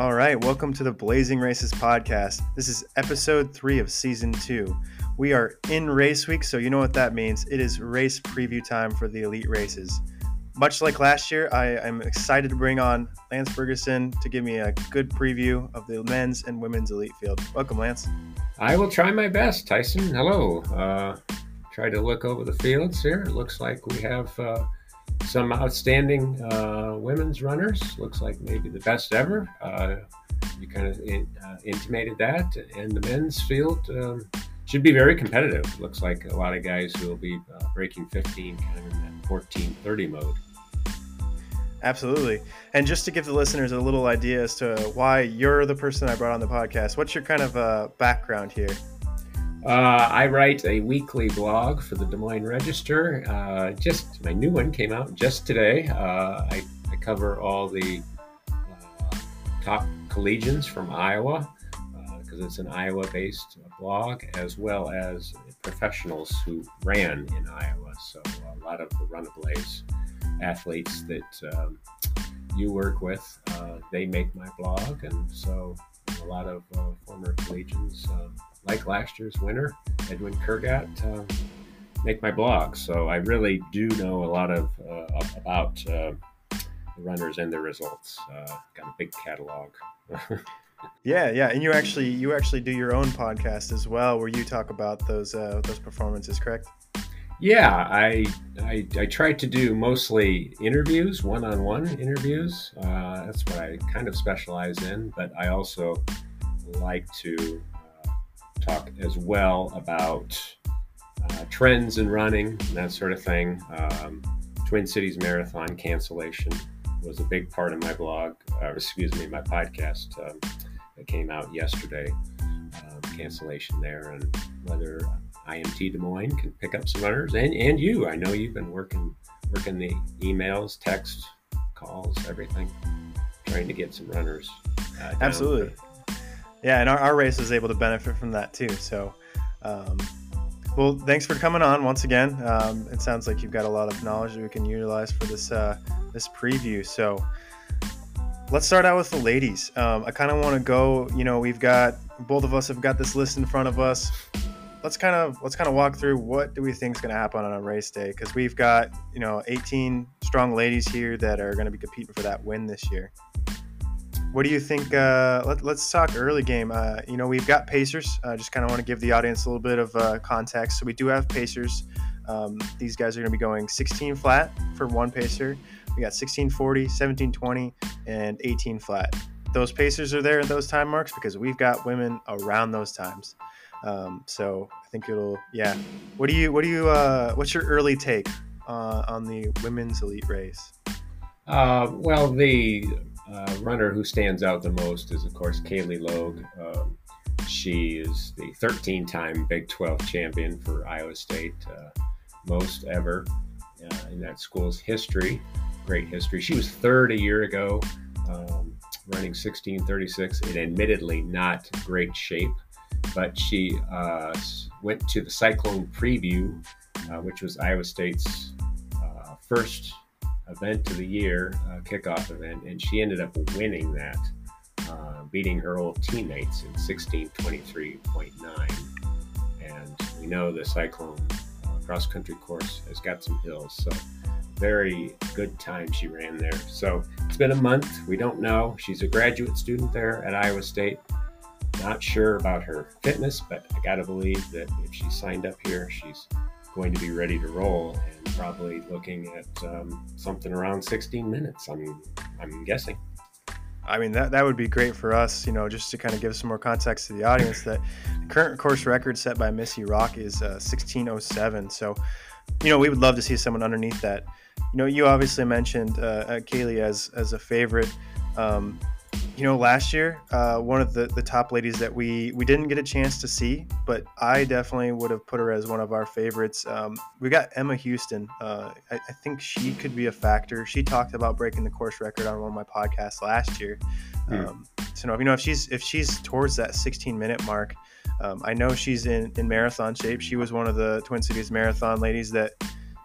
All right, welcome to the Blazing Races podcast. This is episode three of season two. We are in race week, so you know what that means. It is race preview time for the elite races. Much like last year, I am excited to bring on Lance Bergeson to give me a good preview of the men's and women's elite field. Welcome, Lance. I will try my best, Tyson. Hello. Uh, try to look over the fields here. It looks like we have uh, some outstanding uh, women's runners. Looks like maybe the best ever. Uh, you kind of in, uh, intimated that. And the men's field um, should be very competitive. Looks like a lot of guys who will be uh, breaking 15 kind of in that 14 30 mode. Absolutely. And just to give the listeners a little idea as to why you're the person I brought on the podcast, what's your kind of uh, background here? Uh, I write a weekly blog for the Des Moines Register. Uh, just my new one came out just today. Uh, I, I, cover all the uh, top collegians from Iowa because uh, it's an Iowa-based blog, as well as professionals who ran in Iowa. So a lot of the Runablaze athletes that um, you work with, uh, they make my blog, and so a lot of former collegians like last year's winner, Edwin Kurgat, uh, make my blog. So I really do know a lot of uh, about uh, the runners and their results. Uh, got a big catalog. yeah, yeah, and you actually you actually do your own podcast as well, where you talk about those uh, those performances, correct? Yeah, I, I, I try to do mostly interviews, one-on-one interviews. Uh, that's what I kind of specialize in. But I also like to talk as well about uh, trends in running and that sort of thing. Um, Twin Cities Marathon cancellation was a big part of my blog, uh, excuse me, my podcast um, that came out yesterday. Um, cancellation there, and whether IMT Des Moines can pick up some runners, and, and you. I know you've been working working the emails, text, calls, everything, trying to get some runners. Uh, Absolutely. Yeah, and our, our race was able to benefit from that too. So, um, well, thanks for coming on once again. Um, it sounds like you've got a lot of knowledge that we can utilize for this uh, this preview. So, let's start out with the ladies. Um, I kind of want to go. You know, we've got both of us have got this list in front of us. Let's kind of let's kind of walk through what do we think is going to happen on a race day because we've got you know 18 strong ladies here that are going to be competing for that win this year. What do you think? Uh, let, us talk early game. Uh, you know, we've got Pacers. I uh, just kind of want to give the audience a little bit of uh, context. So we do have Pacers. Um, these guys are going to be going 16 flat for one Pacer. We got 1640, 1720, and 18 flat. Those Pacers are there at those time marks because we've got women around those times. Um, so I think it'll, yeah. What do you, what do you, uh, what's your early take uh, on the women's elite race? well, the uh, runner who stands out the most is, of course, Cailie Logue. Um, she is the 13 time Big 12 champion for Iowa State, uh, most ever uh, in that school's history. Great history. She was third a year ago, um, running 1636 in admittedly not great shape, but she uh, went to the Cyclone Preview, uh, which was Iowa State's uh, first event of the year, uh, kickoff event, and she ended up winning that, uh, beating her old teammates in 16:23.9. And we know the Cyclone uh, cross country course has got some hills, so very good time she ran there. So it's been a month. We don't know. She's a graduate student there at Iowa State. Not sure about her fitness, but I got to believe that if she signed up here, she's going to be ready to roll and probably looking at um, something around 16 minutes. I'm I'm guessing. I mean that that would be great for us, you know, just to kind of give some more context to the audience. That the current course record set by Missy Rock is uh, 1607. So, you know, we would love to see someone underneath that. You know, you obviously mentioned uh, uh Cailie as as a favorite. Um, you know, last year, uh, one of the, the top ladies that we we didn't get a chance to see, but I definitely would have put her as one of our favorites. Um, we got Emma Houston. Uh, I, I, think she could be a factor. She talked about breaking the course record on one of my podcasts last year. Um, so, you know, if she's if she's towards that 16 minute mark, um, I know she's in in marathon shape. She was one of the Twin Cities marathon ladies that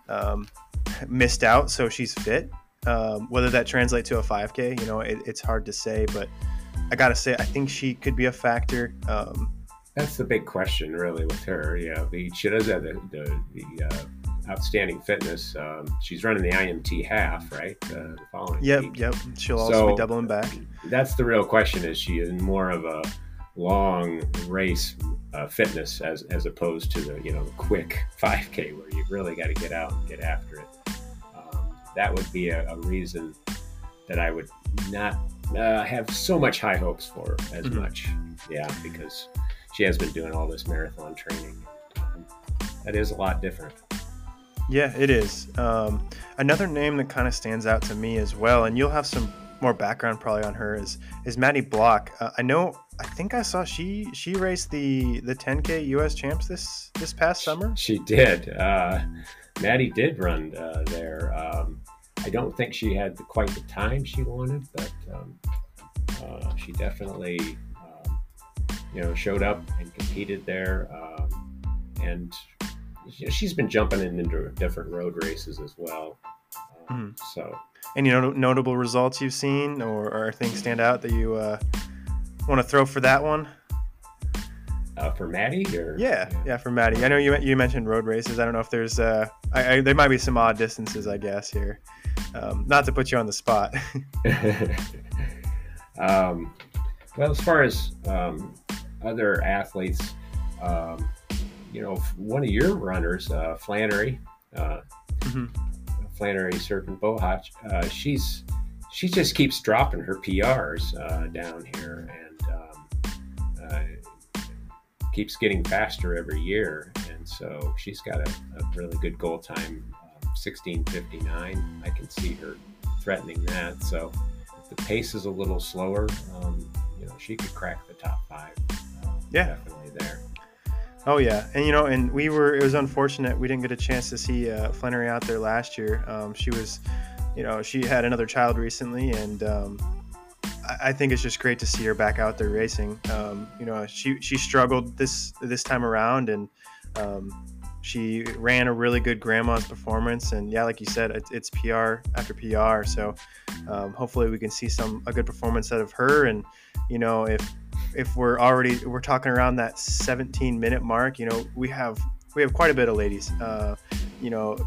um, missed out, so she's fit. Um, whether that translates to a 5K, you know, it, it's hard to say, but I gotta say, I think she could be a factor. Um, That's the big question, really, with her. Yeah, the, she does have the the, the uh, outstanding fitness. Um, she's running the IMT half, right? Uh, the following yep, week. yep. She'll also So- be doubling back. That's the real question: is she in more of a long race uh, fitness as as opposed to the you know the quick 5K where you've really got to get out and get after it? That would be a, a reason that I would not uh, have so much high hopes for as Mhm. much. Yeah, because she has been doing all this marathon training. That is a lot different. Yeah, it is. Um, another name that kind of stands out to me as well, and you'll have some more background probably on her is is Maddie Block. Uh, I know. I think I saw she she raced the the 10k U.S. champs this this past summer. She did. Uh, Maddie did run uh, there. Um, I don't think she had the, quite the time she wanted, but um, uh, she definitely, um, you know, showed up and competed there. Um, and you know, she's been jumping in into different road races as well. Um, So Any not- notable results you've seen, or, or things stand out that you uh, want to throw for that one? Uh, for Maddie, or Yeah, yeah, for Maddie. I know you you mentioned road races. I don't know if there's uh, I, I, there might be some odd distances, I guess here. Um, not to put you on the spot. um, well, as far as um, other athletes, um, you know, one of your runners, uh, Flannery, uh, Mhm. Flannery Serpent Bohach, uh, she's she just keeps dropping her PRs uh, down here and um, uh, keeps getting faster every year. And so she's got a, a really good goal time, um, 16:59. I can see her threatening that. So if the pace is a little slower, um, you know, she could crack the top five. Uh, Yeah. definitely there. Oh yeah, and you know, and we were. It was unfortunate we didn't get a chance to see uh, Flannery out there last year. Um, she was, you know, she had another child recently, and um, I, think it's just great to see her back out there racing. Um, you know, she she struggled this this time around, and um, she ran a really good grandma's performance. And yeah, like you said, it, it's PR after PR. So um, hopefully we can see some a good performance out of her. And you know, if if we're already we're talking around that 17 minute mark you know we have we have quite a bit of ladies uh, you know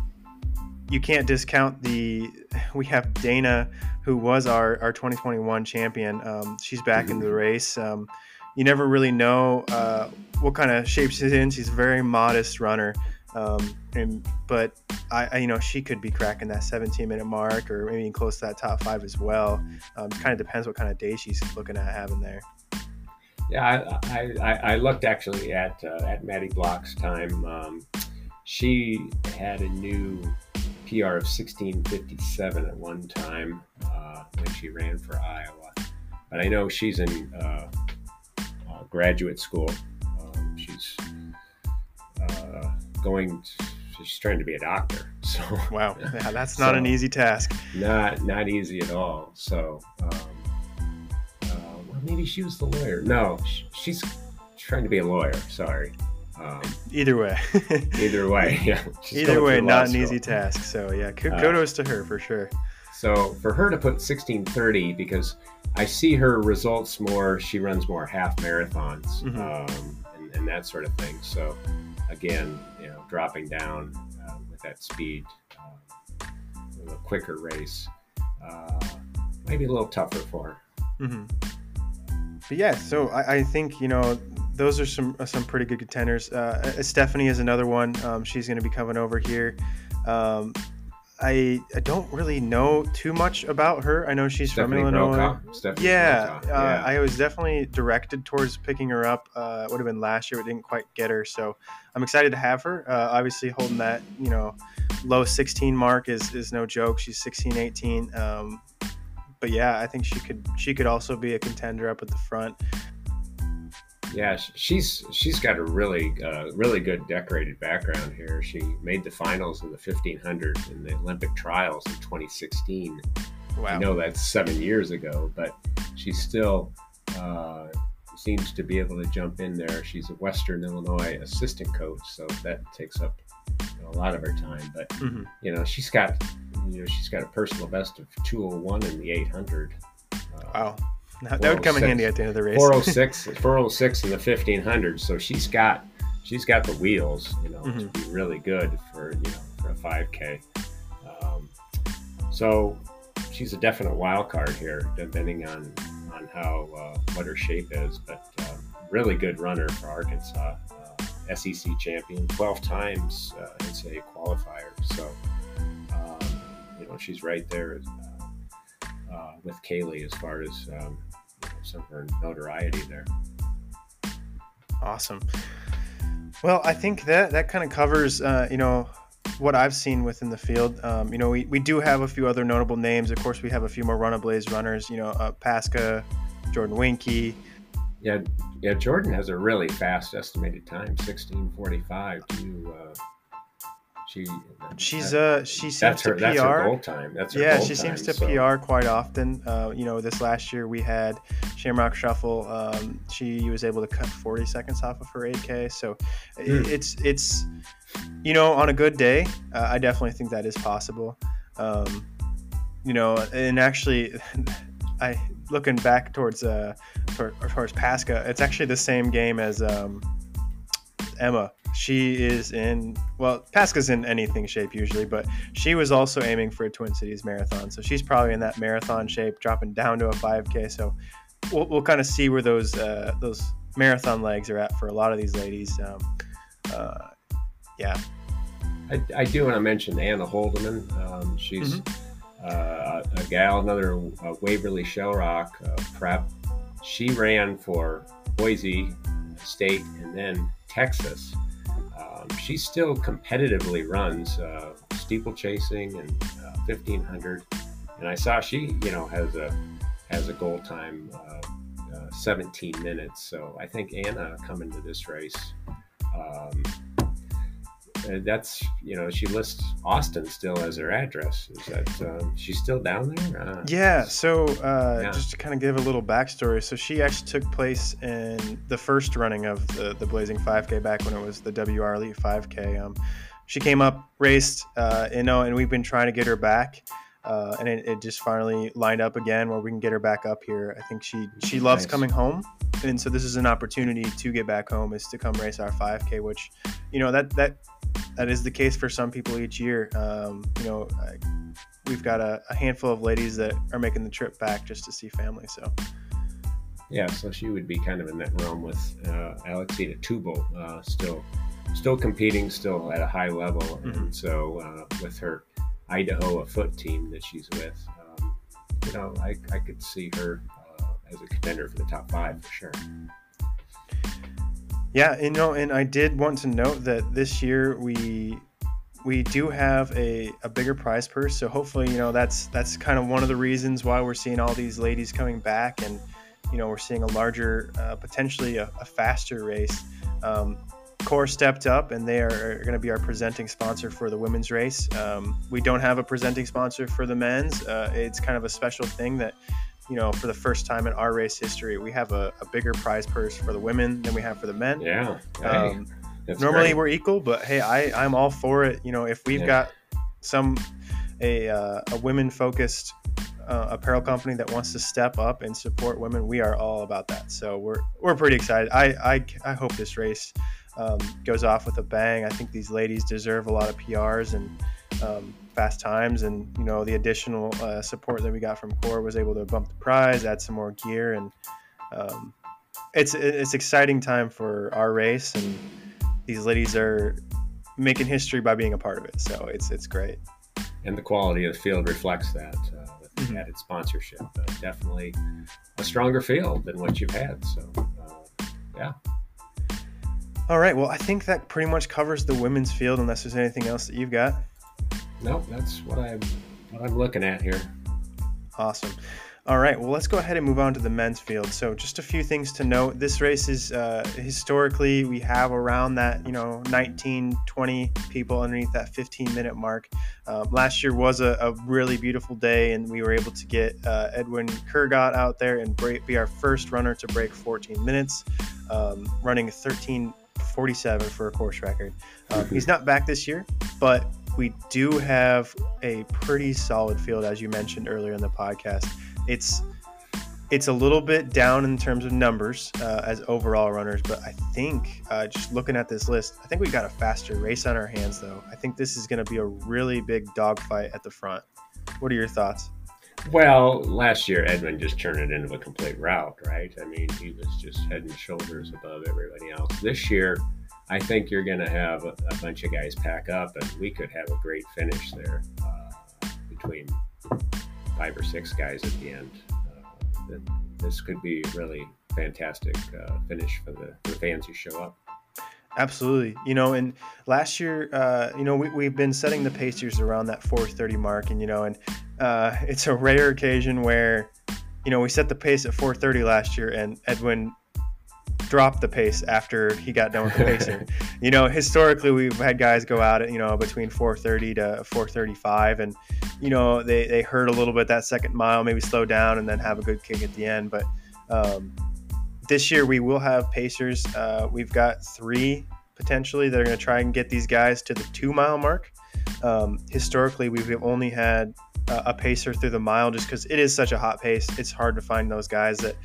you can't discount the we have dana who was our, our 2021 champion. Um, she's back in the race. Um, you never really know uh, what kind of shape she's in. She's a very modest runner. Um, and but I, I you know she could be cracking that 17 minute mark or maybe close to that top five as well. Um, kind of depends what kind of day she's looking at having there. Yeah, I, I, I- I looked actually at uh, at Maddie Block's time. Um, she had a new PR of 1657 at one time uh, when she ran for Iowa. But I know she's in uh, uh, graduate school. Um, she's uh, going. She's trying to be a doctor, so Wow, yeah, that's not So- an easy task. not not easy at all. So, um, uh, well, maybe she was the lawyer. No, sh- she's trying to be a lawyer. Sorry. Um, Either way, either way, yeah. either way, not an easy task. So yeah, ku- Uh, kudos to her for sure. So for her to put 1630, because I see her results more, she runs more half marathons Mhm. um, and, and that sort of thing. So again, you know, dropping down uh, with that speed, uh, a quicker race, uh, maybe a little tougher for her. hmm But yeah, so I, I think you know those are some uh, some pretty good contenders. Uh, uh, Stephanie is another one. Um, she's going to be coming over here. Um, I I don't really know too much about her. I know she's Stephanie from Illinois. Yeah, uh, I was definitely directed towards picking her up. Uh, it would have been last year, but didn't quite get her. So I'm excited to have her. Uh, obviously, holding that you know low 16 mark is is no joke. She's 16, 18. Um, but yeah, I think she could she could also be a contender up at the front. Yeah, she's she's got a really uh, really good decorated background here. She made the finals in the 1500 in the Olympic trials in 2016. Wow. I know that's seven years ago, but she still uh, seems to be able to jump in there. She's a Western Illinois assistant coach, so that takes up a lot of her time. But hmm you know, she's got you know she's got a personal best of 201 in the 800. Uh, Wow. that would come in handy at the end of the race. 406, 406 in the 1500. So she's got she's got the wheels, you know, mm-hmm. to be really good for you know for a 5K. Um, so she's a definite wild card here, depending on on how uh, what her shape is. But um, really good runner for Arkansas, uh, SEC champion, 12 times uh, NCAA qualifier. So um, you know she's right there uh, uh, with Cailie as far as um, some notoriety there. Awesome. Well, I think that that kind of covers, uh, you know, what I've seen within the field. Um, you know, we, we do have a few other notable names. Of course, we have a few more Run a Blaze runners. You know, uh, Pasca, Jordan Winky. Yeah, yeah. Jordan has a really fast estimated time, sixteen forty five. Do you? Uh, she she's uh she seems her, to PR. That's her goal time. That's her yeah. she time, seems to so. PR quite often. Uh, you know, this last year we had Shamrock Shuffle. Um, she was able to cut 40 seconds off of her 8K. So mm. it's it's you know on a good day, uh, I definitely think that is possible. Um, you know, and actually, I looking back towards uh towards Pasca, it's actually the same game as um, Emma. She is in well pasca's in anything shape usually but she was also aiming for a twin cities marathon. So she's probably in that marathon shape dropping down to a 5k so we'll, we'll kind of see where those uh, those marathon legs are at for a lot of these ladies. Um, uh, yeah. I, I, do want to mention anna holdeman um, she's mm-hmm. uh, a gal another uh, waverly shell rock uh, prep. She ran for boise state and then texas. She still competitively runs uh, steeplechasing and uh, 1500 and i saw she you know has a has a goal time uh, uh 17 minutes. So i think anna coming to this race um, that's you know she lists Austin still as her address. Is that um, she's still down there? Uh, yeah. So uh, yeah. just to kind of give a little backstory, so she actually took place in the first running of the the Blazing 5K back when it was the WR Elite 5K. Um, she came up, raced, uh, you know, and we've been trying to get her back. Uh, and it, it, just finally lined up again where we can get her back up here. I think she she loves nice. coming home, and so this is an opportunity to get back home is to come race our 5K, which you know that that that is the case for some people each year. Um, you know, I, we've got a, a, handful of ladies that are making the trip back just to see family. So. Yeah, so she would be kind of in that realm with uh, Alexita Tubal, uh, still, still competing, still at a high level, mm-hmm. and so uh, with her Idaho Afoot team that she's with, um, you know, I, I could see her uh, as a contender for the top five for sure. Yeah, you know, and I did want to note that this year we we do have a, a bigger prize purse, so hopefully, you know, that's that's kind of one of the reasons why we're seeing all these ladies coming back, and you know, we're seeing a larger, uh, potentially a, a, faster race. Um, Core stepped up, and they are, are going to be our presenting sponsor for the women's race. Um, we don't have a presenting sponsor for the men's. Uh, it's kind of a special thing that you know, for the first time in our race history, we have a, a bigger prize purse for the women than we have for the men. Yeah. Um, normally great. we're equal, but hey, I, I'm all for it. You know, if we've yeah. got some a, uh, a women focused uh, apparel company that wants to step up and support women, we are all about that. So we're we're pretty excited. I I, I hope this race um, goes off with a bang. I think these ladies deserve a lot of PRs and um, fast times, and you know the additional uh, support that we got from Core was able to bump the prize, add some more gear, and um, it's it's exciting time for our race, and these ladies are making history by being a part of it. So it's it's great. And the quality of the field reflects that uh, with mm-hmm. added sponsorship. Uh, definitely a stronger field than what you've had. So uh, yeah. All right. Well, I think that pretty much covers the women's field, unless there's anything else that you've got. Nope, that's what I'm what I'm looking at here. Awesome. All right, well, let's go ahead and move on to the men's field. So, just a few things to note. This race is uh, historically, we have around that, you know, 19, 20 people underneath that 15 minute mark. Um, last year was a, a, really beautiful day, and we were able to get uh, Edwin Kurgat out there and break, be our first runner to break 14 minutes, um, running 13:47 for a course record. Um, he's not back this year, but we do have a pretty solid field, as you mentioned earlier in the podcast. It's it's a little bit down in terms of numbers uh, as overall runners, but I think uh, just looking at this list, I think we got a faster race on our hands, though. I think this is going to be a really big dogfight at the front. What are your thoughts? Well, last year Edwin just turned it into a complete rout, right? I mean, he was just head and shoulders above everybody else. This year, I think you're going to have a, a, bunch of guys pack up, and we could have a great finish there uh, between five or six guys at the end. Uh, this could be really fantastic uh, finish for the, the fans who show up. Absolutely. You know, and last year, uh, you know, we, we've been setting the Pacers around that 430 mark, and, you know, and uh, it's a rare occasion where, you know, we set the pace at 430 last year, and Edwin dropped the pace after he got done with the pacer. you know, historically we've had guys go out at you know between 4:30 to 4:35, and you know they they hurt a little bit that second mile, maybe slow down and then have a good kick at the end. But um, this year we will have pacers. Uh, we've got three potentially that are going to try and get these guys to the two mile mark. Um, historically, we've only had a pacer through the mile just because it is such a hot pace. It's hard to find those guys that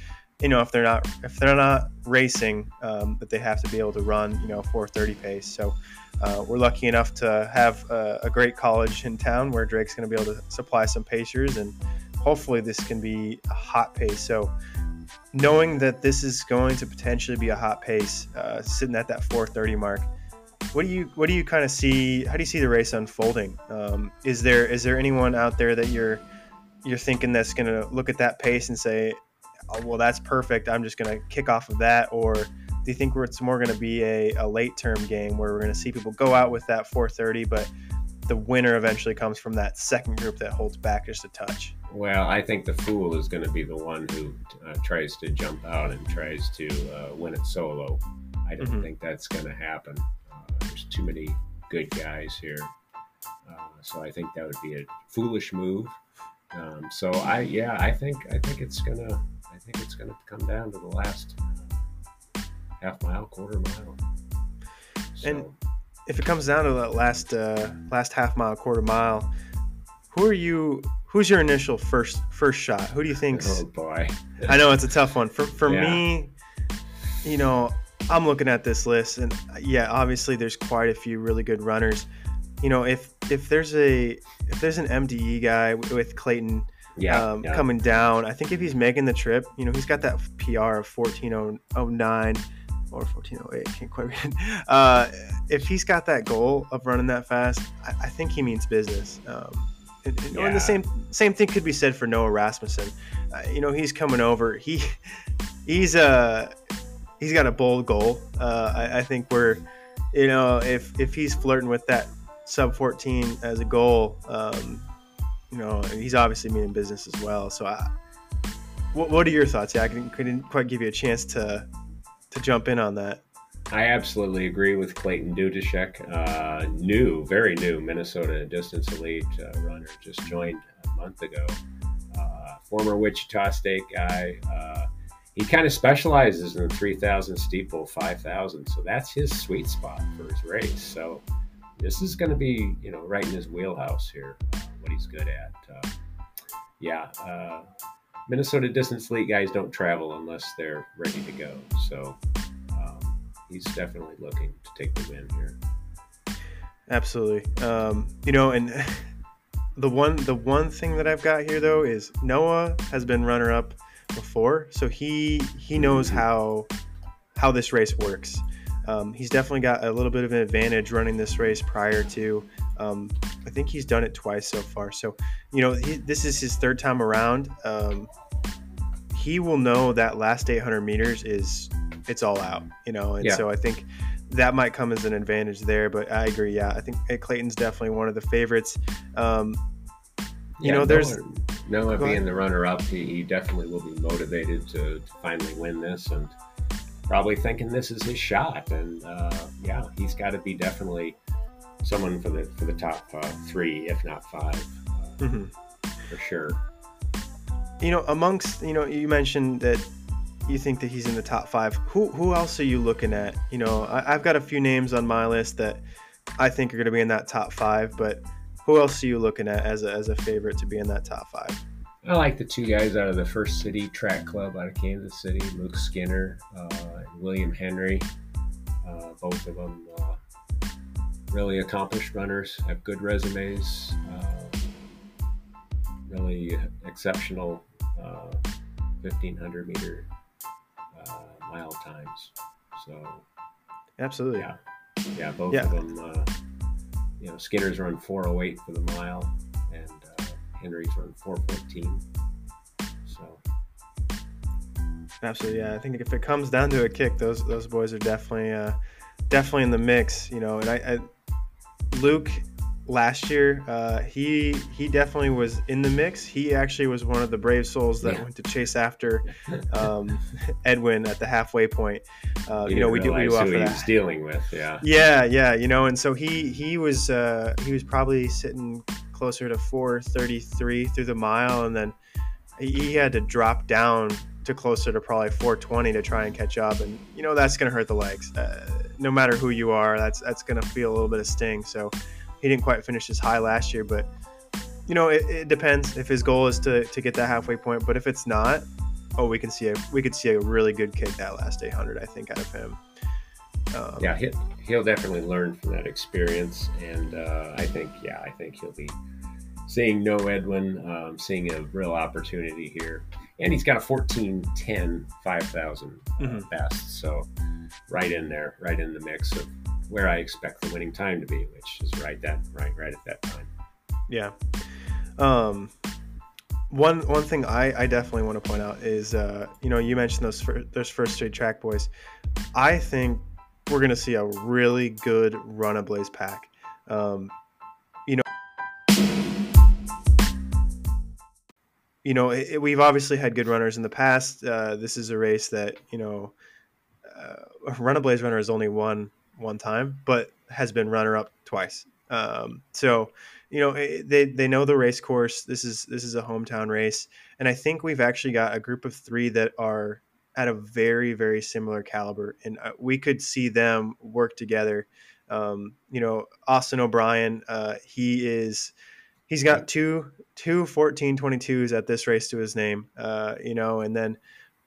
you know if they're not if they're not racing um, that they have to be able to run you know 430 pace. So uh, we're lucky enough to have a, a, great college in town where drake's going to be able to supply some pacers and hopefully this can be a hot pace. So knowing that this is going to potentially be a hot pace uh, sitting at that 430 mark what do you what do you kind of see how do you see the race unfolding? Um, is there is there anyone out there that you're you're thinking that's going to look at that pace and say oh, well, that's perfect. I'm just going to kick off of that? Or do you think it's more going to be a, a late term game where we're going to see people go out with that 430, but the winner eventually comes from that second group that holds back just a touch? Well, I think the fool is going to be the one who uh, tries to jump out and tries to uh, win it solo. I don't mm-hmm. think that's going to happen. Uh, there's too many good guys here. Uh, so I think that would be a foolish move. Um, so I, yeah, I think I think it's gonna think it's going to come down to the last half mile, quarter mile. So, and if it comes down to that last uh, last half mile, quarter mile, who are you? Who's your initial first first shot? Who do you think? Oh boy, I know it's a tough one. For for yeah. me, you know, I'm looking at this list, and yeah, obviously there's quite a few really good runners. You know, if if there's a if there's an MDE guy with Clayton yeah, um, yeah, coming down. I think if he's making the trip, you know, he's got that PR of 1409 or 1408, can't quite read. Uh, if he's got that goal of running that fast, I, I think he means business. Um, and, and yeah. the same same thing could be said for Noah Rasmussen. Uh, you know, he's coming over. He he's a uh, he's got a bold goal. Uh, I, I think we're you know if if he's flirting with that sub 14 as a goal, um, you know, he's obviously meaning business as well. So, I, what, what are your thoughts? Yeah, I couldn't, couldn't quite give you a chance to to jump in on that. I absolutely agree with Clayton Dudashek. Uh, new, very new Minnesota distance elite uh, runner, just joined a month ago. Uh, former Wichita State guy. Uh, he kind of specializes in the 3,000 steeple, 5,000. So that's his sweet spot for his race. So this is going to be, you know, right in his wheelhouse here what he's good at. Uh, yeah, uh, Minnesota distance elite guys don't travel unless they're ready to go. So um, he's definitely looking to take the win here. Absolutely. Um, you know, and the one the one thing that I've got here though is Noah has been runner up before, so he he knows mm-hmm. how how this race works. Um, he's definitely got a little bit of an advantage running this race prior to um, I think he's done it twice so far. So, you know, he, this is his third time around. Um, he will know that last 800 meters is it's all out, you know, and yeah. so I think that might come as an advantage there. But I agree. Yeah, I think Clayton's definitely one of the favorites. Um, you yeah, know, there's Noah, Noah being the runner-up. He, he, definitely will be motivated to, to, finally win this, and probably thinking this is his shot. And uh, yeah, he's got to be definitely someone for the for the top uh, three, if not five, uh, mm-hmm. for sure. You know, amongst you know, you mentioned that you think that he's in the top five. Who who else are you looking at? You know, I, have got a few names on my list that I think are going to be in that top five, but who else are you looking at as a, as a favorite to be in that top five? I like the two guys out of the First City Track Club out of Kansas City, Luke Skinner uh, and William Henry. Uh, both of them uh, really accomplished runners, have good resumes, uh, really exceptional 1500 meter mile times. So, absolutely, yeah, yeah, both yeah. of them. Uh, you know, Skinner's run 408 for the mile, and uh, Henry's run 414. So, absolutely, yeah. I think if it comes down to a kick, those those boys are definitely uh, definitely in the mix. You know, and I, I Luke last year, uh, he he definitely was in the mix. He actually was one of the brave souls that yeah. went to chase after um, Edwin at the halfway point. Uh, you, you know, we do we do off of that. dealing with, yeah, yeah, yeah. You know, and so he he was uh, he was probably sitting closer to 433 through the mile, and then he had to drop down to closer to probably 420 to try and catch up, and you know that's going to hurt the legs. Uh, no matter who you are, that's that's going to feel a little bit of sting. So he didn't quite finish his high last year, but you know, it, it, depends if his goal is to, to get that halfway point. But if it's not, oh, we can see a we could see a really good kick that last 800. I think out of him. Um, yeah, he'll, he'll definitely learn from that experience, and uh, I think yeah, I think he'll be seeing no Edwin, um, seeing a real opportunity here, and he's got a 14-10 5000 uh, mm-hmm. best, so right in there, right in the mix of where I expect the winning time to be, which is right that right right at that time. Yeah. Um, one one thing I, I definitely want to point out is uh, you know you mentioned those fir- those first straight track boys. I think we're gonna see a really good run of blaze pack. Um, you know. You know, it, it, we've obviously had good runners in the past. Uh, this is a race that you know, uh, run a blaze runner has only won one time, but has been runner up twice. Um, so, you know, they, they know the race course. This is this is a hometown race, and I think we've actually got a group of three that are at a very very similar caliber, and uh, we could see them work together. Um, you know, Austin O'Brien, uh, he is he's got two two 14 22s at this race to his name. Uh, you know, and then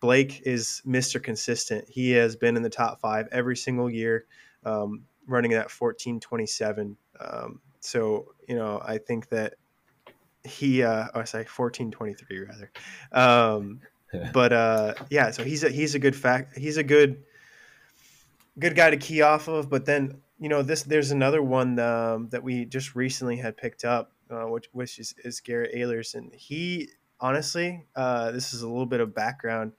Blake is Mr. Consistent. He has been in the top five every single year um, running at 1427. Um, so, you know, I think that he, uh, oh, sorry, 1423 rather. Um, but, uh, yeah, so he's a, he's a good fact. He's a good, good guy to key off of. But then, you know, this, there's another one, um, that we just recently had picked up, uh, which, which is, is Garrett Ehlers. And he, honestly, uh, this is a little bit of background.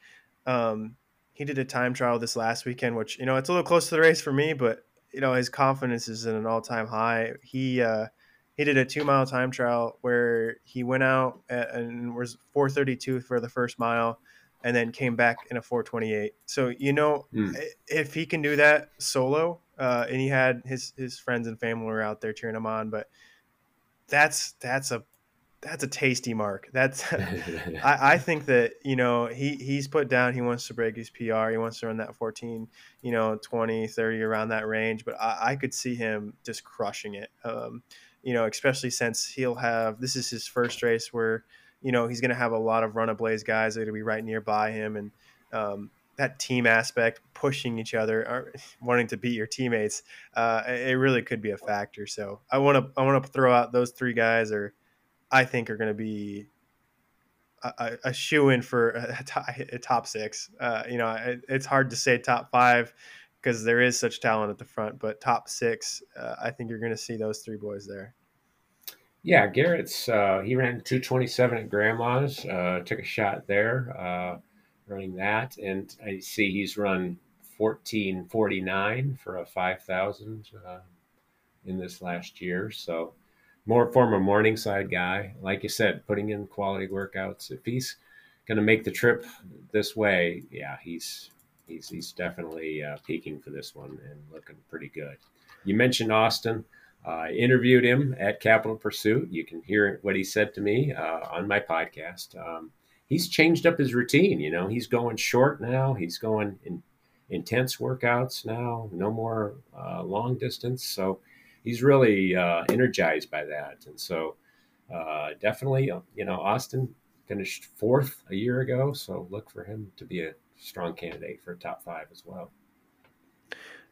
Um, he did a time trial this last weekend, which you know it's a little close to the race for me, but you know his confidence is at an all time high. He uh, he did a two mile time trial where he went out and was 432 for the first mile, and then came back in a 428. So you know mm. if he can do that solo, uh, and he had his his friends and family were out there cheering him on, but that's that's a that's a tasty mark. That's I, I, think that you know he he's put down he wants to break his PR. He wants to run that 14, you know, 20, 30 around that range. But I, I could see him just crushing it. Um, you know, especially since he'll have this is his first race where you know he's going to have a lot of run a blaze guys that are going to be right nearby him and. Um, that team aspect, pushing each other, or wanting to beat your teammates, uh, it really could be a factor. So I want to I want to throw out those three guys, or I think are going to be a, a shoe in for top six. Uh, you know, it, it's hard to say top five because there is such talent at the front, but top six, uh, I think you're going to see those three boys there. Yeah, Garrett's uh, he ran 227 at Grandma's, uh, took a shot there, uh, running that, and I see he's run 1449 for a 5,000 uh, in this last year. So more former Morningside guy. Like you said, putting in quality workouts. If he's going to make the trip this way, yeah, he's he's he's definitely uh, peaking for this one and looking pretty good. You mentioned Austin. Uh, I interviewed him at Capital Pursuit. You can hear what he said to me uh, on my podcast. Um, he's changed up his routine. You know, he's going short now. He's going in intense workouts now. No more uh, long distance. So he's really uh, energized by that. And so, uh, definitely, uh, you know, Austin, finished fourth a year ago, so look for him to be a strong candidate for top five as well.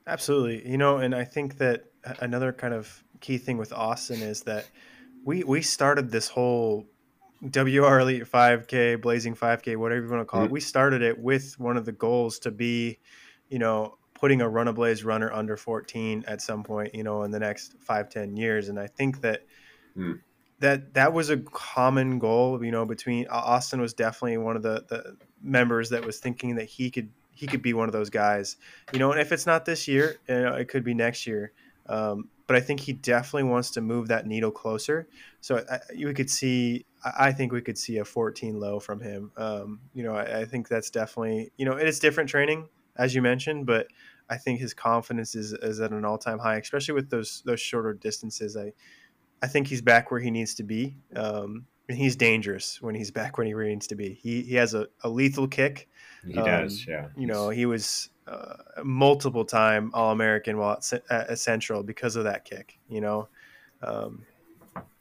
Absolutely, you know, and I think that another kind of key thing with Austin is that we we started this whole WR Elite 5K, Blazing 5K, whatever you want to call mm-hmm. it. We started it with one of the goals to be, you know, putting a run a blaze runner under 14 at some point, you know, in the next five ten years. And I think that mm. that that was a common goal, you know, between Austin was definitely one of the, the members that was thinking that he could he could be one of those guys, you know, and if it's not this year, you know, it could be next year. Um, but I think he definitely wants to move that needle closer. So I, we could see, I think we could see a 14 low from him. Um, you know, I, I, think that's definitely, you know, it is different training as you mentioned, but I think his confidence is, is at an all time high, especially with those those shorter distances. I I think he's back where he needs to be. Um, and he's dangerous when he's back when he needs to be. He he has a, a lethal kick. He um, does, yeah. You know, he was uh, multiple time All American while at, at, Central because of that kick. You know, um,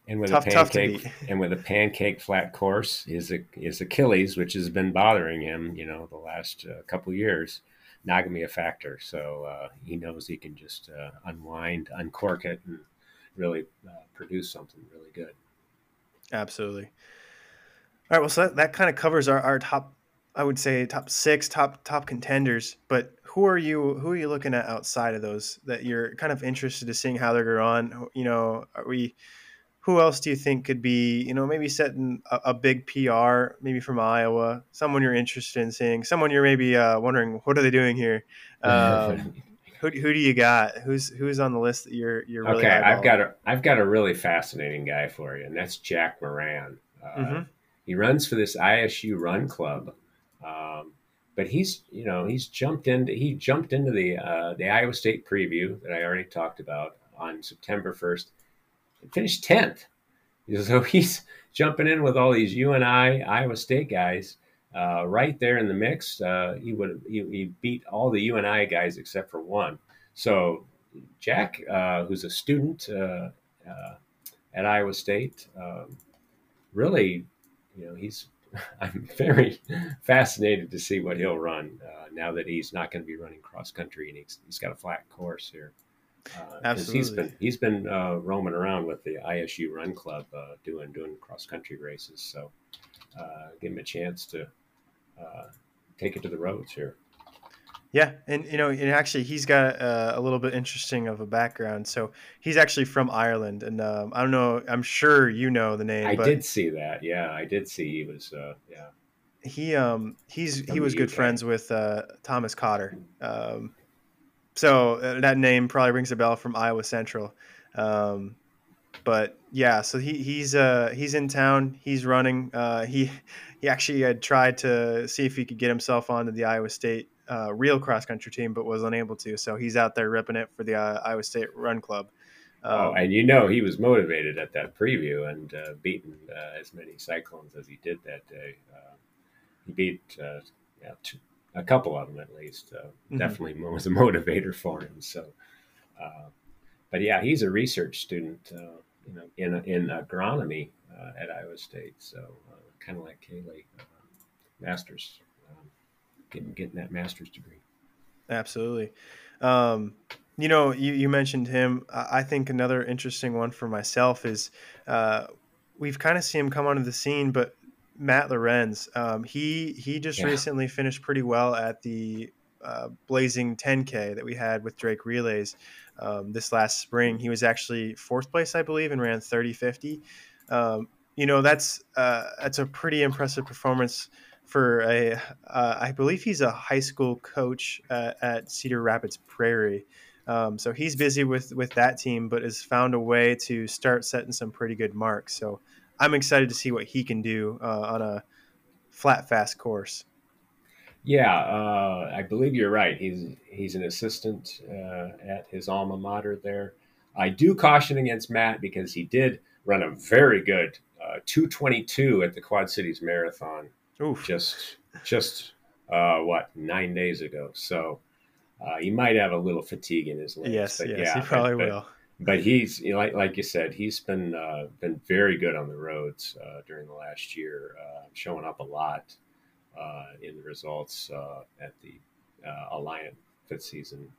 and with tough, a pancake and with a pancake flat course, his his Achilles, which has been bothering him, you know, the last uh, couple years, not gonna be a factor. So uh, he knows he can just uh, unwind, uncork it, and really uh, produce something really good. Absolutely. All right. Well, so that, that kind of covers our, our top I would say top six, top top contenders. But who are you? Who are you looking at outside of those that you're kind of interested to seeing how they're going on? You know, are we? Who else do you think could be? You know, maybe setting a, a big PR, maybe from Iowa. Someone you're interested in seeing. Someone you're maybe uh, wondering what are they doing here. Um, who, who do you got? Who's who's on the list that you're you're really okay? I've got a I've got a really fascinating guy for you, and that's Jack Moran. Uh, mm-hmm. He runs for this ISU Run Club um, but he's, you know, he's jumped into he jumped into the uh, the Iowa State preview that I already talked about on September first, finished tenth. So he's jumping in with all these UNI Iowa State guys uh, right there in the mix. Uh, he would he, he, beat all the UNI guys except for one. So Jack, uh, who's a student uh, uh, at Iowa State, um, really, you know, he's I'm very fascinated to see what he'll run uh, now that he's not going to be running cross country and he's, he's got a flat course here. Uh, Absolutely, he's been he's been uh, roaming around with the ISU Run Club uh, doing doing cross country races. So uh, give him a chance to uh, take it to the roads here. Yeah, and you know, and actually, he's got uh, a little bit interesting of a background. So he's actually from Ireland, and um, I don't know. I'm sure you know the name. I did see that. Yeah, I did see he was. Uh, yeah. He um he's he was good friends with uh, Thomas Cotter. Um, so uh, that name probably rings a bell from Iowa Central. Um, but yeah, so he he's uh he's in town. He's running. Uh, he he actually had tried to see if he could get himself onto the Iowa State uh, real cross country team, but was unable to. So he's out there ripping it for the uh, Iowa State Run Club. Oh, um, oh, and you know he was motivated at that preview and uh, beating uh, as many cyclones as he did that day. Uh, he beat uh, yeah, two, a couple of them at least. Mm-hmm. Definitely was a motivator for him. So, but yeah, he's a research student, you know, in in agronomy at Iowa State. So kind of like Cailie, masters getting getting that master's degree. Absolutely. Um, you know, you, you mentioned him. I think another interesting one for myself is uh, we've kind of seen him come onto the scene, but Matt Lorenz, um, he he just yeah. recently finished pretty well at the uh, Blazing 10K that we had with Drake Relays um, this last spring. He was actually fourth place, I believe, and ran 30 50. Um, you know, that's uh, that's a pretty impressive performance for a, uh, I believe he's a high school coach uh, at Cedar Rapids Prairie. Um, so he's busy with with that team, but has found a way to start setting some pretty good marks. So I'm excited to see what he can do uh, on a flat, fast course. Yeah, uh, I believe you're right. He's he's an assistant uh, at his alma mater there. I do caution against Matt because he did run a very good uh, 222 at the Quad Cities Marathon Oof. just just uh, what nine days ago. So uh, he might have a little fatigue in his legs. Yes, yes, yeah, he probably but, will. but he's you know, like like you said, he's been uh, been very good on the roads uh, during the last year, uh, showing up a lot uh, in the results uh, at the uh, Alliant fifth season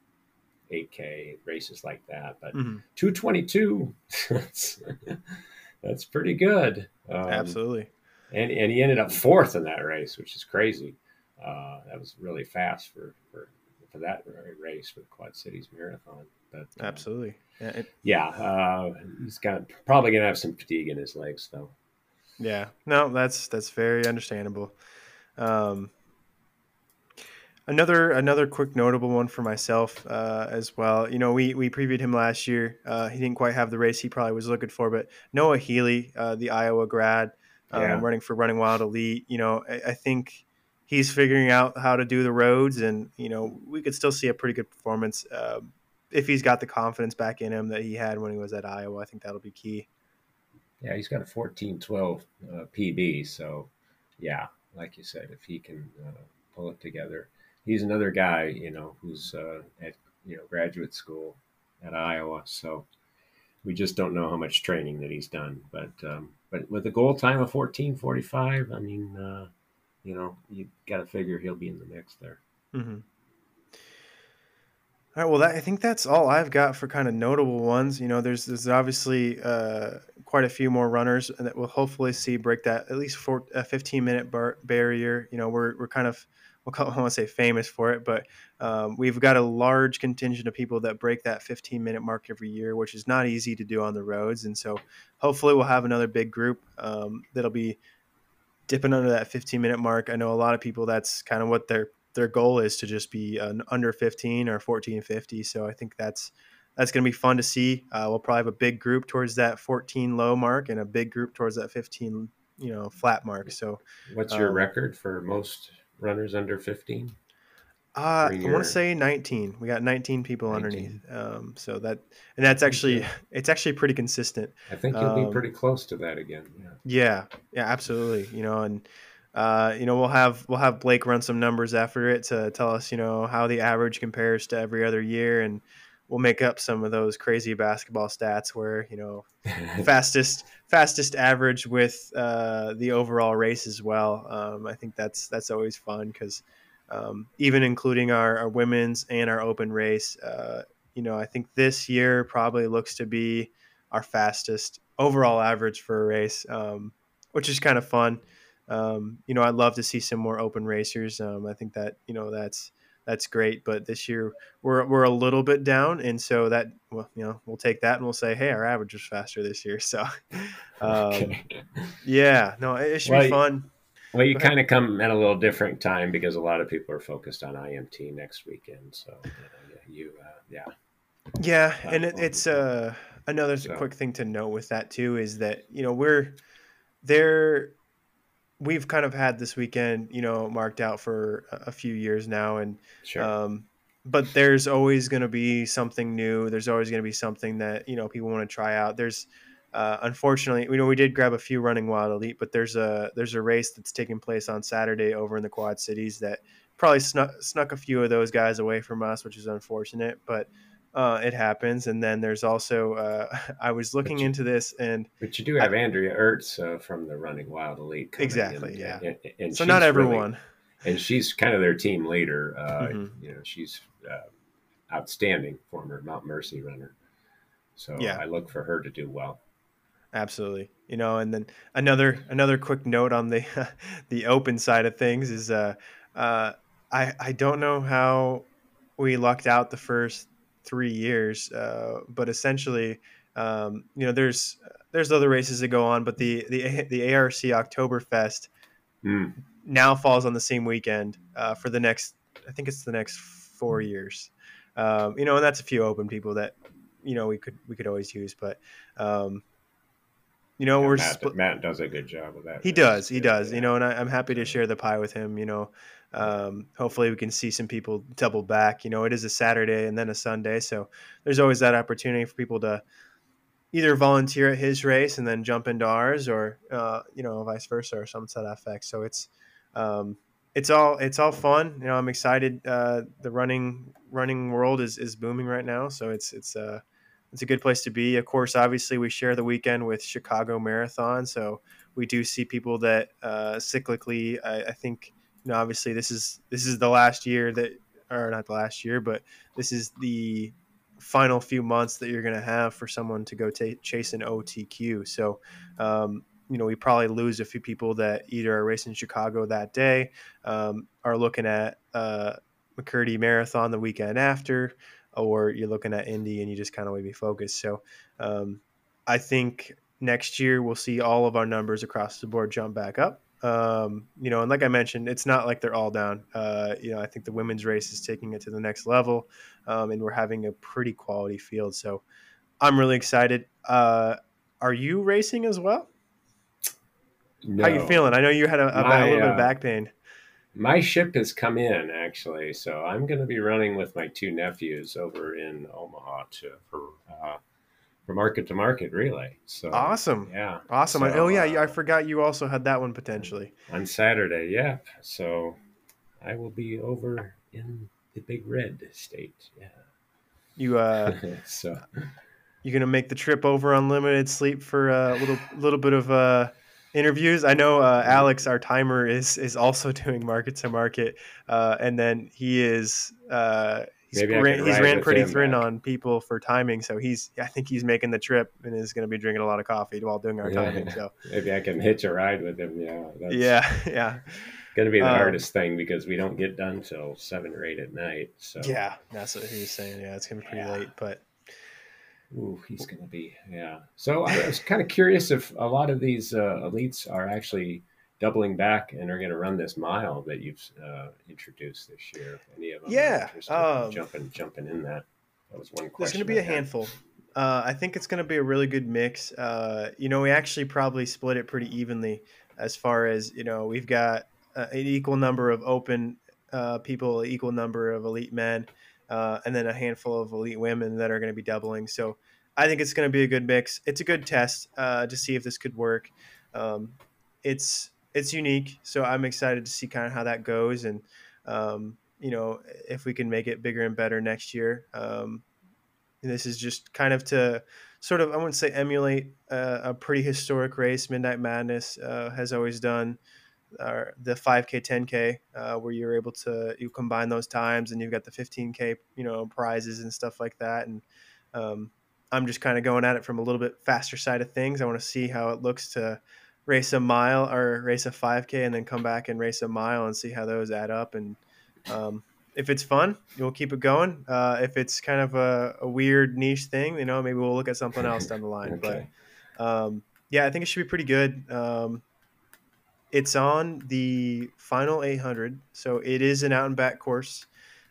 8K races like that. But Mhm. 222, that's, that's pretty good. Um, Absolutely. And and he ended up fourth in that race, which is crazy. Uh, that was really fast for for, for that race for the Quad Cities Marathon. But uh, Absolutely. Yeah, it, yeah, uh, he's got probably gonna have some fatigue in his legs though. yeah. No, that's that's very understandable. Um, another another quick notable one for myself uh, as well. You know, we we previewed him last year. Uh, he didn't quite have the race he probably was looking for, but Noah Healy, uh, the Iowa grad, um, Yeah. running for Running Wild Elite. You know, I, I think he's figuring out how to do the roads, and you know, we could still see a pretty good performance. Um, if he's got the confidence back in him that he had when he was at Iowa, I think that'll be key. Yeah, he's got a 14-12 uh, PB, so yeah, like you said, if he can uh, pull it together, he's another guy, you know, who's uh, at you know graduate school at Iowa. So we just don't know how much training that he's done, but um, but with a goal time of 14:45, I mean, uh, you know, you got to figure he'll be in the mix there. Mm-hmm. All right. Well, that, I think that's all I've got for kind of notable ones. You know, there's there's obviously uh, quite a few more runners that we'll hopefully see break that at least for a 15 minute bar- barrier. You know, we're we're kind of I want to say famous for it, but um, we've got a large contingent of people that break that 15 minute mark every year, which is not easy to do on the roads. And so hopefully we'll have another big group um, that'll be dipping under that 15 minute mark. I know a lot of people that's kind of what their their goal is to just be under 15 or 1450. So I think that's that's going to be fun to see. Uh, we'll probably have a big group towards that 14 low mark and a big group towards that 15 you know flat mark. So What's your Um, record for most runners under 15? uh, I want to say 19. We got 19 people 19. underneath. Um, so that and that's actually it's actually pretty consistent. I think you'll um, be pretty close to that again. Yeah. Yeah, yeah, absolutely. You know, and uh, you know we'll have we'll have Blake run some numbers after it to tell us you know how the average compares to every other year, and we'll make up some of those crazy basketball stats where you know fastest fastest average with uh, the overall race as well. Um, I think that's that's always fun because um, even including our, our women's and our open race, uh, you know, I think this year probably looks to be our fastest overall average for a race, um, which is kind of fun. Um, you know, I'd love to see some more open racers. Um, I think that you know that's that's great, but this year we're we're a little bit down, and so that well, you know, we'll take that and we'll say, hey, our average was faster this year. So, um, yeah, no, it, it should Well, be fun. Well, you kind of come at a little different time because a lot of people are focused on IMT next weekend. So you, know, you uh, yeah, Yeah, and it, it's uh, another So- quick thing to note with that too is that you know we're there. We've kind of had this weekend, you know, marked out for a few years now, and sure. um, but there's always going to be something new. There's always going to be something that you know people want to try out. There's uh, unfortunately, you know, we did grab a few running wild elite, but there's a there's a race that's taking place on Saturday over in the Quad Cities that probably snuck snuck a few of those guys away from us, which is unfortunate, but uh, it happens. And then there's also uh, I was looking you- into this, and but you do have Andrea Ertz uh, from the Running Wild Elite. Exactly, and- yeah. And, and so not she's really- everyone. and she's kind of their team leader. Uh, Mhm. You know, she's uh, outstanding former Mount Mercy runner. So Yeah. I look for her to do well. Absolutely. You know, and then another another quick note on the the open side of things is uh, uh, I I don't know how we lucked out the first three years, uh, but essentially, um, you know, there's there's other races that go on, but the the the ARC Oktoberfest Mm. now falls on the same weekend uh, for the next I think it's the next four years. Um, you know, and that's a few open people that you know we could we could always use, but um, you know Yeah, we're Matt, split. Matt does a good job with that. He race, does, he does. Yeah. You know, and I, I'm happy to share the pie with him. You know, um, hopefully we can see some people double back. You know, it is a Saturday and then a Sunday, so there's always that opportunity for people to either volunteer at his race and then jump into ours, or uh, you know, vice versa, or something to that effect. So it's um, it's all it's all fun. You know, I'm excited. Uh, the running running world is is booming right now, so it's it's uh, it's a good place to be. Of course, obviously, we share the weekend with Chicago Marathon, so we do see people that uh, cyclically. I, I think you know, obviously, this is this is the last year that, or not the last year, but this is the final few months that you're going to have for someone to go t- chase an OTQ. So, um, you know, we probably lose a few people that either are racing Chicago that day, um, are looking at uh, McCurdy Marathon the weekend after, or you're looking at Indy and you just kind of want to be focused. So, um, I think next year we'll see all of our numbers across the board jump back up. Um, you know, and like I mentioned, it's not like they're all down. Uh, you know, I think the women's race is taking it to the next level, um, and we're having a pretty quality field. So I'm really excited. Uh, are you racing as well? No. How you feeling? I know you had a, a, my, a little bit of uh, back pain. My ship has come in actually, so I'm going to be running with my two nephews over in Omaha to, for uh, from market to market relay. So awesome. Yeah. Awesome. So, oh yeah, uh, I forgot you also had that one potentially. On Saturday, yeah. So I will be over in the big red state. Yeah. You uh so you're gonna make the trip over unlimited sleep for a little little bit of uh interviews. I know uh, Alex, our timer, is is also doing market to market, uh, and then he is uh, he's ran, he's ran pretty thin back. on people for timing, so he's I think he's making the trip and is going to be drinking a lot of coffee while doing our yeah. timing. So maybe I can hitch a ride with him. Yeah, yeah, yeah. Going to be the um, hardest thing because we don't get done till seven or eight at night. So yeah, that's what he was saying. Yeah, it's going to be pretty yeah. late, but. Ooh, he's going to be yeah. So I was kind of curious if a lot of these uh, elites are actually doubling back and are going to run this mile that you've uh, introduced this year. Any of them? Yeah, um, jumping jumping in that. That was one question. There's going to be a handful. Uh, I think it's going to be a really good mix. Uh, you know, we actually probably split it pretty evenly as far as you know. We've got uh, an equal number of open uh, people, an equal number of elite men, uh, and then a handful of elite women that are going to be doubling. So. I think it's going to be a good mix. It's a good test to see if this could work. Um, it's it's unique. So I'm excited to see kind of how that goes, and um, you know if we can make it bigger and better next year. Um, this is just kind of to sort of I wouldn't say emulate uh, a pretty historic race. Midnight Madness uh, has always done. Uh, the 5k 10k uh, where you're able to you combine those times and you've got the 15k you know prizes and stuff like that and um, i'm just kind of going at it from a little bit faster side of things i want to see how it looks to race a mile or race a 5K and then come back and race a mile and see how those add up. And um, if it's fun, we'll keep it going. Uh, if it's kind of a, a, weird niche thing, you know, maybe we'll look at something else down the line. okay. But um, yeah, I think it should be pretty good. Um, it's on the final 800, so it is an out and back course.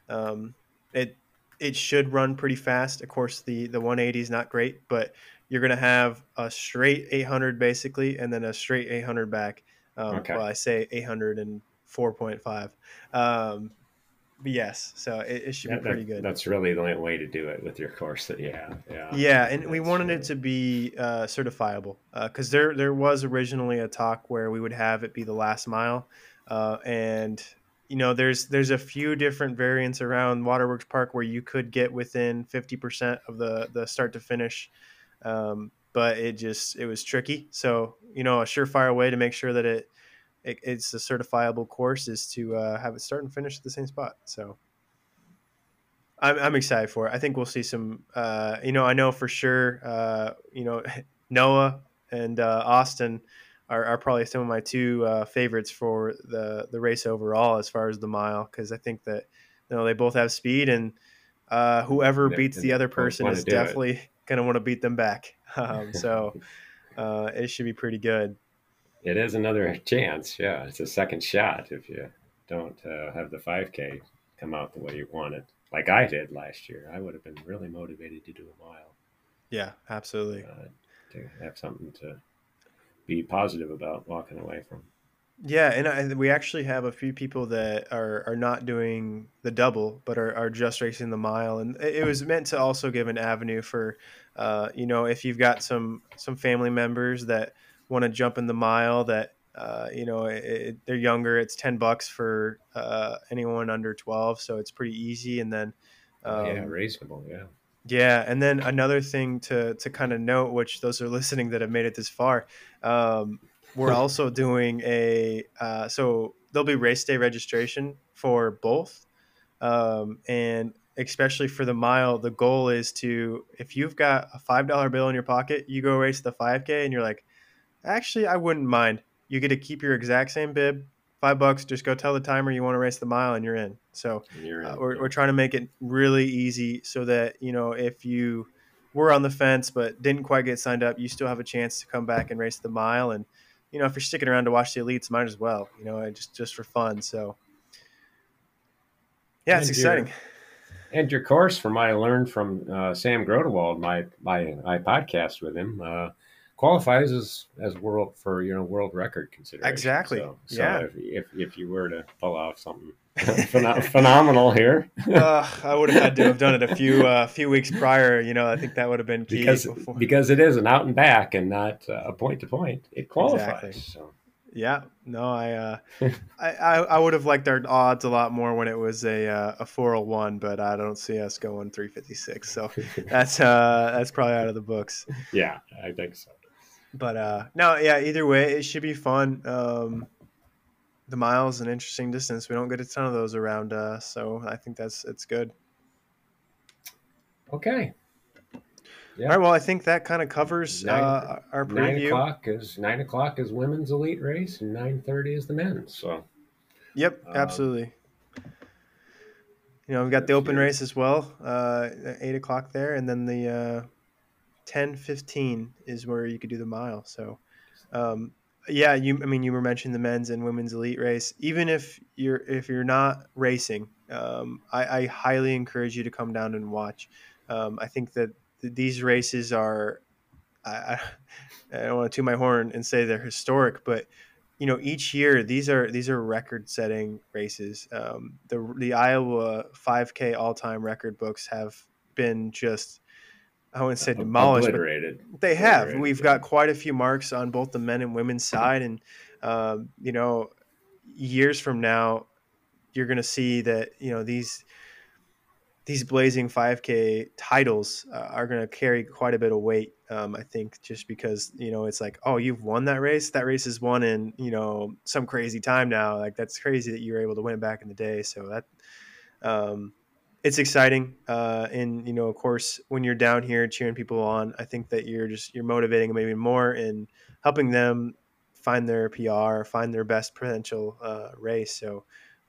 Um, it it should run pretty fast. Of course, the the 180 is not great, but you're going to have a straight 800 basically, and then a straight 800 back. Um, okay. Well, I say 804.5. Um, but yes, so it, it should that, be pretty that, good. That's really the only way to do it with your course that you have. Yeah. Yeah, and we wanted it to be uh, certifiable because uh, there there was originally a talk where we would have it be the last mile, uh, and you know there's there's a few different variants around Waterworks Park where you could get within 50% of the the start to finish um, but it just it was tricky. So you know, a surefire way to make sure that it, it it's a certifiable course is to uh, have it start and finish at the same spot. So I'm, I'm excited for it. I think we'll see some. Uh, you know, I know for sure. Uh, you know, Noah and uh, Austin are, are, probably some of my two uh, favorites for the the race overall as far as the mile because I think that you know they both have speed and uh, whoever beats the other person is definitely. It going to want to beat them back. Um, so uh, it should be pretty good. It is another chance. Yeah, it's a second shot if you don't uh, have the 5K come out the way you want it, like I did last year. I would have been really motivated to do a mile. Yeah, absolutely. Uh, to have something to be positive about walking away from. Yeah, and I, we actually have a few people that are, are not doing the double, but are, are just racing the mile, and it was meant to also give an avenue for, uh, you know, if you've got some some family members that want to jump in the mile, that uh, you know it, they're younger, it's ten bucks for uh, anyone under twelve, so it's pretty easy, and then um, yeah, reasonable, yeah, Yeah, and then another thing to to kind of note, which those are listening that have made it this far, um, we're also doing a uh, so there'll be race day registration for both, um, and especially for the mile, the goal is to if you've got a five dollar bill in your pocket, you go race the five k, and you're like, actually, I wouldn't mind. You get to keep your exact same bib, five bucks. Just go tell the timer you want to race the mile, and you're in. So You're in, uh, we're, we're trying to make it really easy so that you know if you were on the fence but didn't quite get signed up, you still have a chance to come back and race the mile. And you know if you're sticking around to watch the elites, might as well. You know, just just for fun. So yeah, it's And exciting. And your course, from I learned from uh, Sam Grodewald, my my my podcast with him, uh, qualifies as as world for you know world record consideration. Exactly. So, so Yeah. If, if if you were to pull off something phenomenal here, uh, I would have had to have done it a few uh, few weeks prior. You know, I think that would have been key. because before. because it is an out and back and not uh, a point to point, it qualifies. Exactly. So Yeah, no, I, uh, I, I, I would have liked our odds a lot more when it was a uh, a four hundred one, but I don't see us going three fifty six. So that's uh, that's probably out of the books. yeah, I think so. But uh, no, yeah. Either way, it should be fun. Um, the miles an interesting distance. We don't get a ton of those around, uh, so I think that's it's good. Okay. Yeah. All right. Well, I think that kind of covers Nine- uh, our Nine preview. o'clock is nine o'clock is women's elite race, and nine thirty is the men's. So Yep, Um, absolutely. You know, we've got the open race as well, uh, eight o'clock there, and then the uh, ten fifteen is where you could do the mile. So, um, yeah, you. I mean, you were mentioning the men's and women's elite race. Even if you're if you're not racing, um, I, I highly encourage you to come down and watch. Um, I think that th- these races are. I, I, don't want to toot my horn and say they're historic, but you know each year these are these are record setting races um, the the iowa 5k all-time record books have been just i wouldn't say demolished but they have. Obliterated, we've yeah. got quite a few marks on both the men and women's side and um, you know years from now you're going to see that you know these these blazing 5k titles uh, are going to carry quite a bit of weight um, i think just because you know it's like oh you've won that race? That race is won in you know some crazy time now. Like that's crazy that you were able to win back in the day. So that um, it's exciting uh, and you know of course when you're down here cheering people on i think that you're just you're motivating them maybe more and helping them find their pr find their best potential uh, race so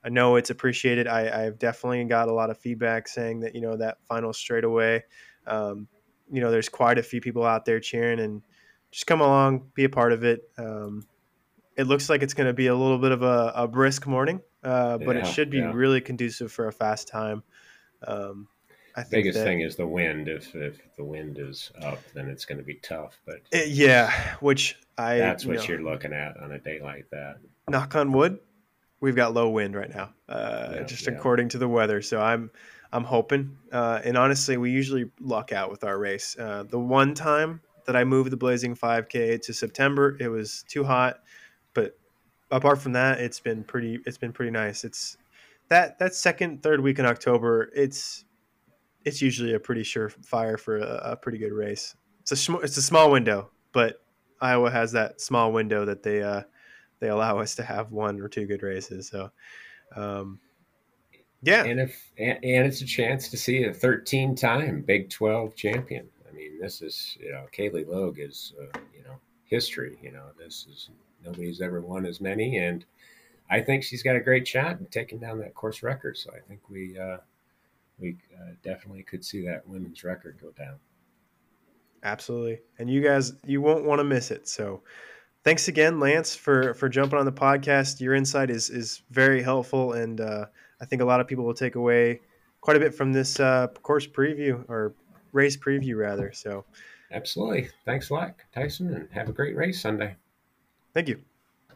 I know it's appreciated. I, I've definitely got a lot of feedback saying that you know that final straightaway, um, you know, there's quite a few people out there cheering and just come along, be a part of it. Um, it looks like it's going to be a little bit of a, a brisk morning, uh, but it should be yeah. really conducive for a fast time. Um, I think Biggest that- thing is the wind. If if the wind is up, then it's going to be tough. But Uh, yeah, which I that's you what know, you're looking at on a day like that. knock on wood, we've got low wind right now, uh, Yeah, just yeah. according to the weather. So I'm I'm hoping. Uh, and honestly, we usually luck out with our race. Uh, the one time that I moved the Blazing 5K to September, it was too hot. But apart from that, it's been pretty. It's been pretty nice. It's that that second third week in October. It's it's usually a pretty sure fire for a, a pretty good race. It's a sm- it's a small window, but Iowa has that small window that they uh, they allow us to have one or two good races. So, um, yeah, And if and, and it's a chance to see a 13 time Big 12 champion. I mean, this is you know Cailie Logue is uh, you know history. You know, this is nobody's ever won as many, and I think she's got a great shot at taking down that course record. So I think we uh, we uh, definitely could see that women's record go down. absolutely. And you guys, you won't want to miss it. So, thanks again, Lance, for for jumping on the podcast. Your insight is is very helpful, and uh, I think a lot of people will take away quite a bit from this uh, course preview or race preview, rather. So, Absolutely. Thanks a lot, Tyson, and have a great race Sunday. thank you.